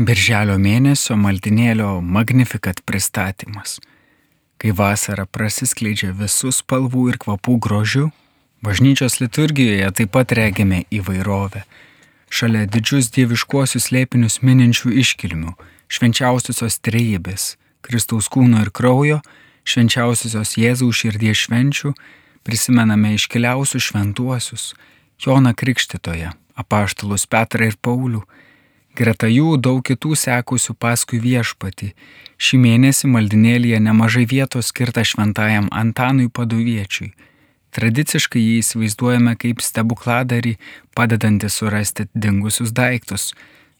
Birželio mėnesio maldinėlio Magnificat pristatymas. Kai vasara prasiskleidžia visų spalvų ir kvapų grožiu, bažnyčios liturgijoje taip pat regime įvairovę. Šalia didžius dieviškuosius lėpinius mininčių iškilmių - švenčiausiosios trejybės, Kristaus kūno ir kraujo, švenčiausiosios Jėzaus širdies švenčių, prisimename iškiliausius šventuosius - Joną Krikštitoje, apaštalus Petrą ir Paulių Greta jų daug kitų sekusių paskui viešpati. Šį mėnesį maldinėlėje nemažai vietos skirta šventajam Antanui Paduviečiui. Tradiciškai jį įsivaizduojame kaip stebukladarį, padedantį surasti dingusius daiktus.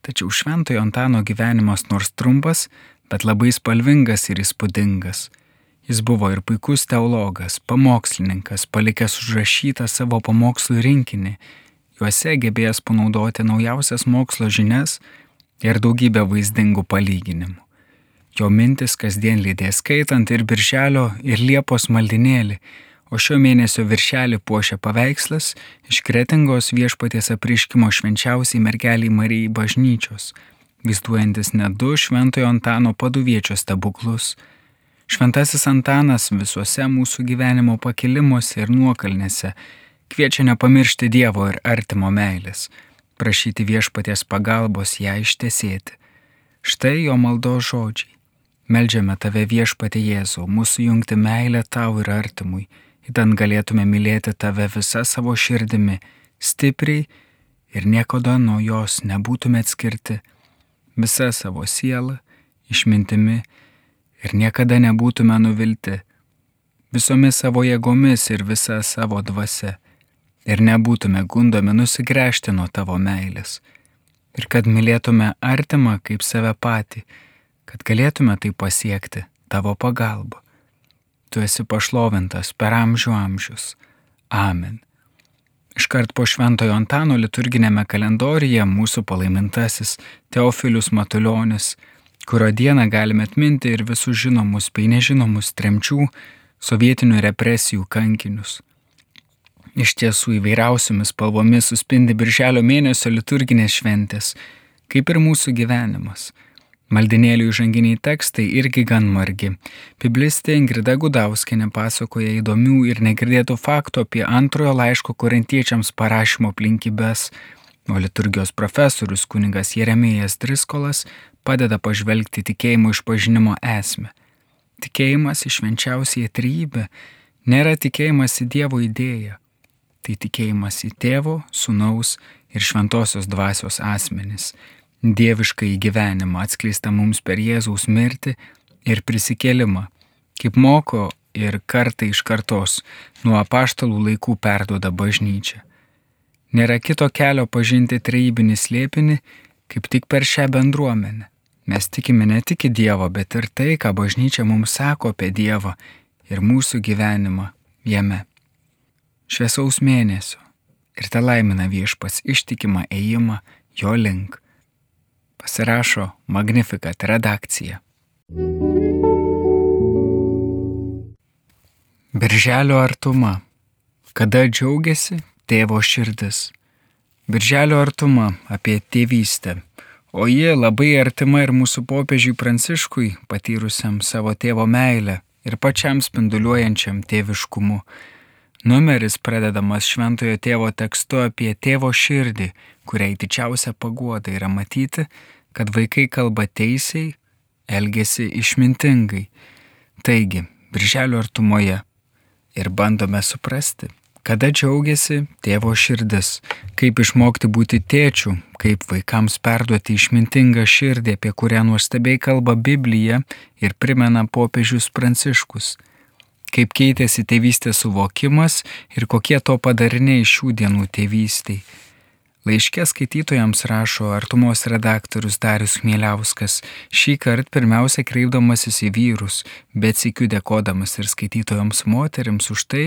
Tačiau šventojo Antano gyvenimas nors trumpas, bet labai spalvingas ir įspūdingas. Jis buvo ir puikus teologas, pamokslininkas, palikęs užrašytą savo pamokslų rinkinį Juose gebėjęs panaudoti naujausias mokslo žinias ir daugybę vaizdingų palyginimų. Jo mintis kasdien lydės skaitant ir birželio ir liepos maldinėlį, o šio mėnesio viršelį puošia paveikslas iš kretingos viešpaties apriškimo švenčiausiai mergeliai Marijai bažnyčios, vaizduojantis net du šventojo Antano paduviečio stebuklus. Šventasis Antanas visuose mūsų gyvenimo pakilimuose ir nuokalnėse Kviečia nepamiršti Dievo ir artimo meilės, prašyti viešpaties pagalbos ją ištesėti. Štai jo maldo žodžiai. Meldžiame tave viešpatė Jėzau, mūsų jungti meilę tau ir artimui, įtant galėtume mylėti tave visą savo širdimi, stipriai ir niekada nuo jos nebūtume atskirti, visą savo sielą, išmintimi ir niekada nebūtume nuvilti, visomis savo jėgomis ir visa savo dvasia ir nebūtume gundomi nusigręžti nuo tavo meilės. Ir kad mylėtume artimą kaip save patį, kad galėtume tai pasiekti tavo pagalba. Tu esi pašlovintas per amžių amžius. Amen. Iškart po Šventojo Antano liturginėme kalendoriuje mūsų palaimintasis Teofilius Matuljonis, kurio dieną galime atminti ir visus žinomus bei nežinomus tremčių, sovietinių represijų kankinius. Iš tiesų įvairiausiomis spalvomis suspindi birželio mėnesio liturginės šventės, kaip ir mūsų gyvenimas. Maldinėlių įžanginiai tekstai irgi gan margi. Biblistė Ingrida Gudauskinė pasakoja įdomių ir negirdėtų faktų apie antrojo laiško korintiečiams parašymo aplinkybės, o liturgijos profesorius kuningas Jeremijas Driskolas padeda pažvelgti tikėjimo išpažinimo esmę. Tikėjimas į švenčiausiai trybę nėra tikėjimas į Dievo idėją, tai tikėjimas į tėvo, sunaus ir šventosios dvasios asmenis, dievišką įgyvenimą atskleistą mums per Jėzaus mirtį ir prisikėlimą, kaip moko ir kartai iš kartos nuo apaštalų laikų perduoda bažnyčia. Nėra kito kelio pažinti trejybinį slėpinį, kaip tik per šią bendruomenę. Mes tikime ne tik į Dievą, bet ir tai, ką bažnyčia mums sako apie Dievą ir mūsų gyvenimą jame šviesaus mėnesio ir te laimina viešpats ištikimą ėjimą jo link. Pasirašo Magnificat redakcija. Birželio artuma. Kada džiaugiasi tėvo širdis. Birželio artuma apie tėvystę. O ji labai artima ir mūsų popiežiui Pranciškui, patyrusiam savo tėvo meilę ir pačiam spinduliuojančiam tėviškumu. Numeris pradedamas šventojo tėvo tekstu apie tėvo širdį, kuriai didžiausia paguoda yra matyti, kad vaikai kalba teisiai, elgesi išmintingai. Taigi, birželio artumoje ir bandome suprasti, kada džiaugiasi tėvo širdis, kaip išmokti būti tėčių, kaip vaikams perduoti išmintingą širdį, apie kurią nuostabiai kalba Biblija ir primena popiežius Pranciškus kaip keitėsi tėvystės suvokimas ir kokie to padariniai šių dienų tėvystiai. Laiškė skaitytojams rašo artumos redaktorius Darius Mieliauskas, šį kartą pirmiausia kreipdamasis į vyrus, bet sikiu dėkodamas ir skaitytojams moteriams už tai,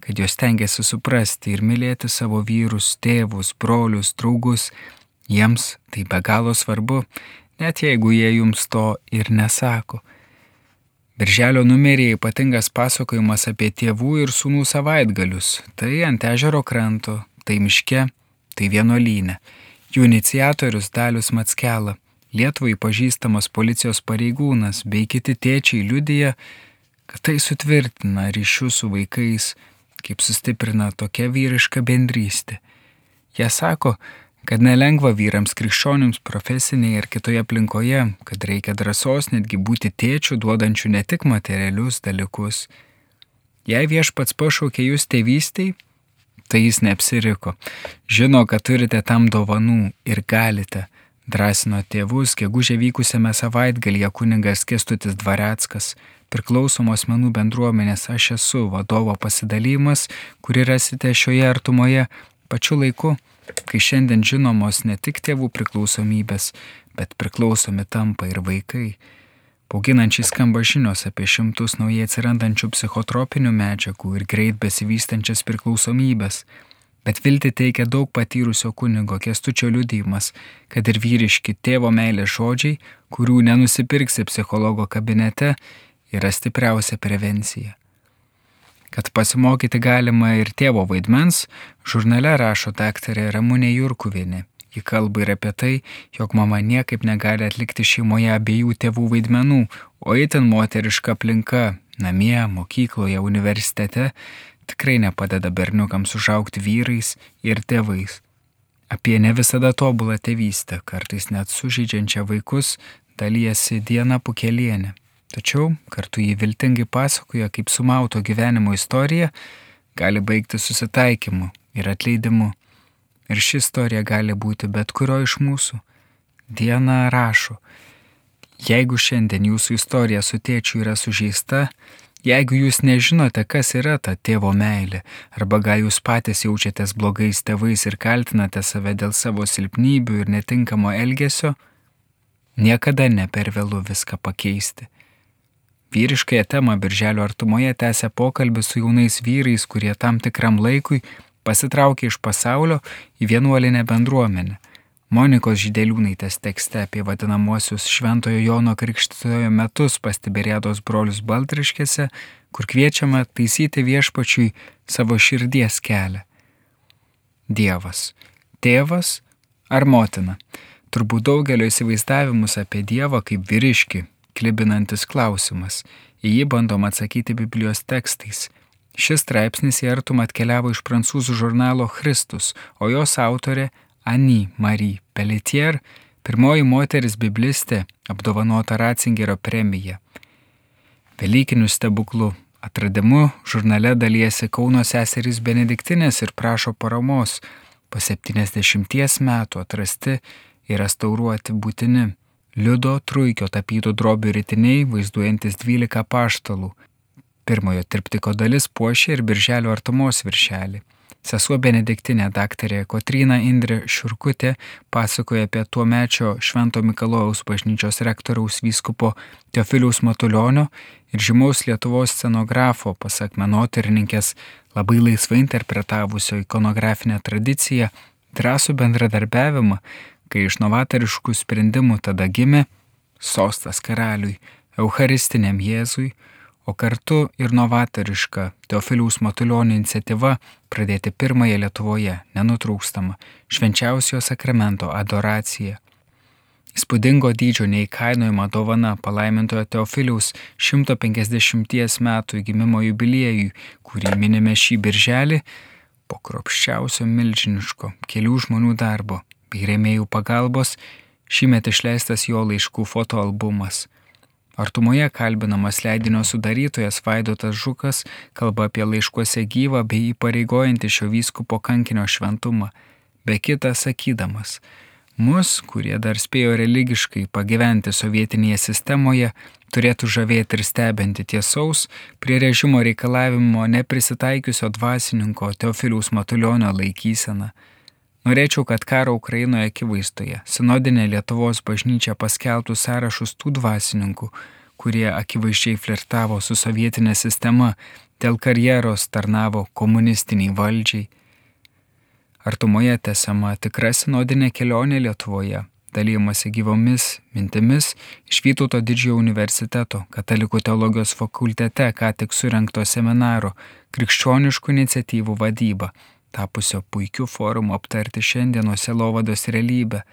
kad jos tengiasi suprasti ir mylėti savo vyrus, tėvus, brolius, draugus. Jiems tai be galo svarbu, net jeigu jie jums to ir nesako. Birželio numeryje ypatingas pasakojimas apie tėvų ir sūnų savaitgalius. Tai ant ežero kranto, tai miške, tai vienuolynė. Jų iniciatorius Dalius Matskela, Lietuvai pažįstamas policijos pareigūnas bei kiti tėčiai liudyja, kad tai sutvirtina ryšius su vaikais, kaip sustiprina tokia vyriška bendrystė. Jie sako, kad nelengva vyrams krikščionims profesinėje ir kitoje aplinkoje, kad reikia drąsos netgi būti tėčių duodančių ne tik materialius dalykus. Jei viešpats pašaukė jūs tėvystiai, tai jis neapsiriko. Žino, kad turite tam dovanų ir galite. Drąsino tėvus, gegužė vykusiame savaitgalyje kuningas Kestutis Dvareckas. Priklausomos menų bendruomenės aš esu vadovo pasidalymas, kurį rasite šioje artumoje pačiu laiku, kai šiandien žinomos ne tik tėvų priklausomybės, bet priklausomi tampa ir vaikai. Bauginančiai skamba žinios apie šimtus naujai atsirandančių psichotropinių medžiagų ir greit besivystančias priklausomybės. Bet vilti teikia daug patyrusio kunigo kestučio liudymas, kad ir vyriški tėvo meilės žodžiai, kurių nenusipirksi psichologo kabinete, yra stipriausia prevencija. Kad pasimokyti galima ir tėvo vaidmens, žurnale rašo daktarė Ramūnė Jurkuvienė. Ji kalba ir apie tai, jog mama niekaip negali atlikti šeimoje abiejų tėvų vaidmenų, o itin moteriška aplinka - namie, mokykloje, universitete - tikrai nepadeda berniukams užaukti vyrais ir tėvais. Apie ne visada tobulą tėvystę, kartais net sužeidžiančią vaikus, dalyjasi Diena Pukelienė. Tačiau kartu jį viltingai pasakoja, kaip sumauto gyvenimo istorija gali baigti susitaikymu ir atleidimu. Ir ši istorija gali būti bet kurio iš mūsų. Diena rašo, jeigu šiandien jūsų istorija su tėčiu yra sužeista, jeigu jūs nežinote, kas yra ta tėvo meilė, arba gal jūs patys jaučiatės blogais tėvais ir kaltinate save dėl savo silpnybių ir netinkamo elgesio, niekada ne per vėlų viską pakeisti. Vyriškąją temą Birželio artumoje tęsia pokalbį su jaunais vyrais, kurie tam tikram laikui pasitraukė iš pasaulio į vienuolinę bendruomenę. Monikos Žydeliūnaitės tekste apie vadinamosius Šventojo Jono Krikštitojo metus pastibėrėdos brolius Baltriškėse, kur kviečiama taisyti viešpačiui savo širdies kelią. Dievas. Tėvas ar motina? Turbūt daugelio įsivaizdavimus apie Dievą kaip vyriški, klibinantis klausimas. Į jį bandom atsakyti Biblijos tekstais. Šis straipsnis į artumą atkeliavo iš prancūzų žurnalo Christus, o jos autorė Annie Marie Pelletier, pirmoji moteris biblistė, apdovanota Ratzingerio premija. Velykinių stebuklų atradimu žurnale dalyjasi Kauno seserys Benediktinės ir prašo paramos. Po 70 metų atrasti ir restauruoti būtini Liudo Truikio tapytų drobių rytiniai vaizduojantis 12 paštalų Pirmojo triptiko dalis puošia ir birželio artumos viršelį. Sesuo Benediktinė daktarė Kotryna Indrė Šurkutė pasakoja apie tuo mečio Švento Mikalojaus bažnyčios rektoriaus vyskupo Teofiliaus Matulionio ir žymaus Lietuvos scenografo, pasak menotyrininkės, labai laisvai interpretavusio ikonografinę tradiciją, drąsų bendradarbiavimą, kai iš novatoriškų sprendimų tada gimė sostas karaliui, Eucharistiniam Jėzui, o kartu ir novatoriška Teofiliaus Matulionio iniciatyva pradėti pirmąją Lietuvoje nenutrūkstamą švenčiausio sakramento adoraciją. Įspūdingo dydžio neįkainojama dovana palaimintojo Teofiliaus 150 metų gimimo jubiliejui, kurį minime šį birželį, po kropščiausio milžiniško kelių žmonių darbo bei rėmėjų pagalbos, šįmet išleistas jo laiškų fotoalbumas. Artumoje kalbinamas leidinio sudarytojas Vaidotas Žukas kalba apie laiškuose gyvą bei įpareigojantį šio vyskupo kankinio šventumą, be kita sakydamas, mus, kurie dar spėjo religiškai pagyventi sovietinėje sistemoje, turėtų žavėti ir stebinti tiesaus, prie režimo reikalavimo neprisitaikiusio dvasininko Teofiliaus Matulionio laikysena Norėčiau, kad karo Ukrainoje akivaizdoje sinodinė Lietuvos bažnyčia paskelbtų sąrašus tų dvasininkų, kurie akivaizdžiai flirtavo su sovietinė sistema, dėl karjeros tarnavo komunistiniai valdžiai. Artumoje tęsiama tikra sinodinė kelionė Lietuvoje, dalymasi gyvomis mintimis iš Vytauto didžiojo universiteto katalikų teologijos fakultete ką tik surinkto seminaro Krikščioniškų iniciatyvų vadyba tapusio puikiu forumu aptarti šiandienos selovados realybę.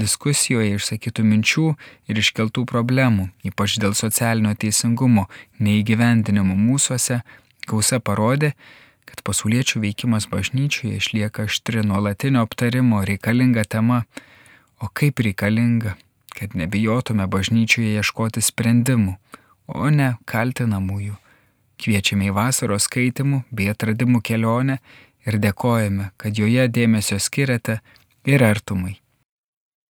diskusijoje išsakytų minčių ir iškeltų problemų, ypač dėl socialinio teisingumo neįgyvendinimo mūsųse, gausa parodė, kad pasauliečių veikimas bažnyčioje išlieka aštri nuolatinio aptarimo reikalinga tema, o kaip reikalinga, kad nebijotume bažnyčioje ieškoti sprendimų, o ne kaltinamųjų. Kviečiame į vasaros skaitimų bei atradimų kelionę ir dėkojame, kad joje dėmesio skiriate ir artumai,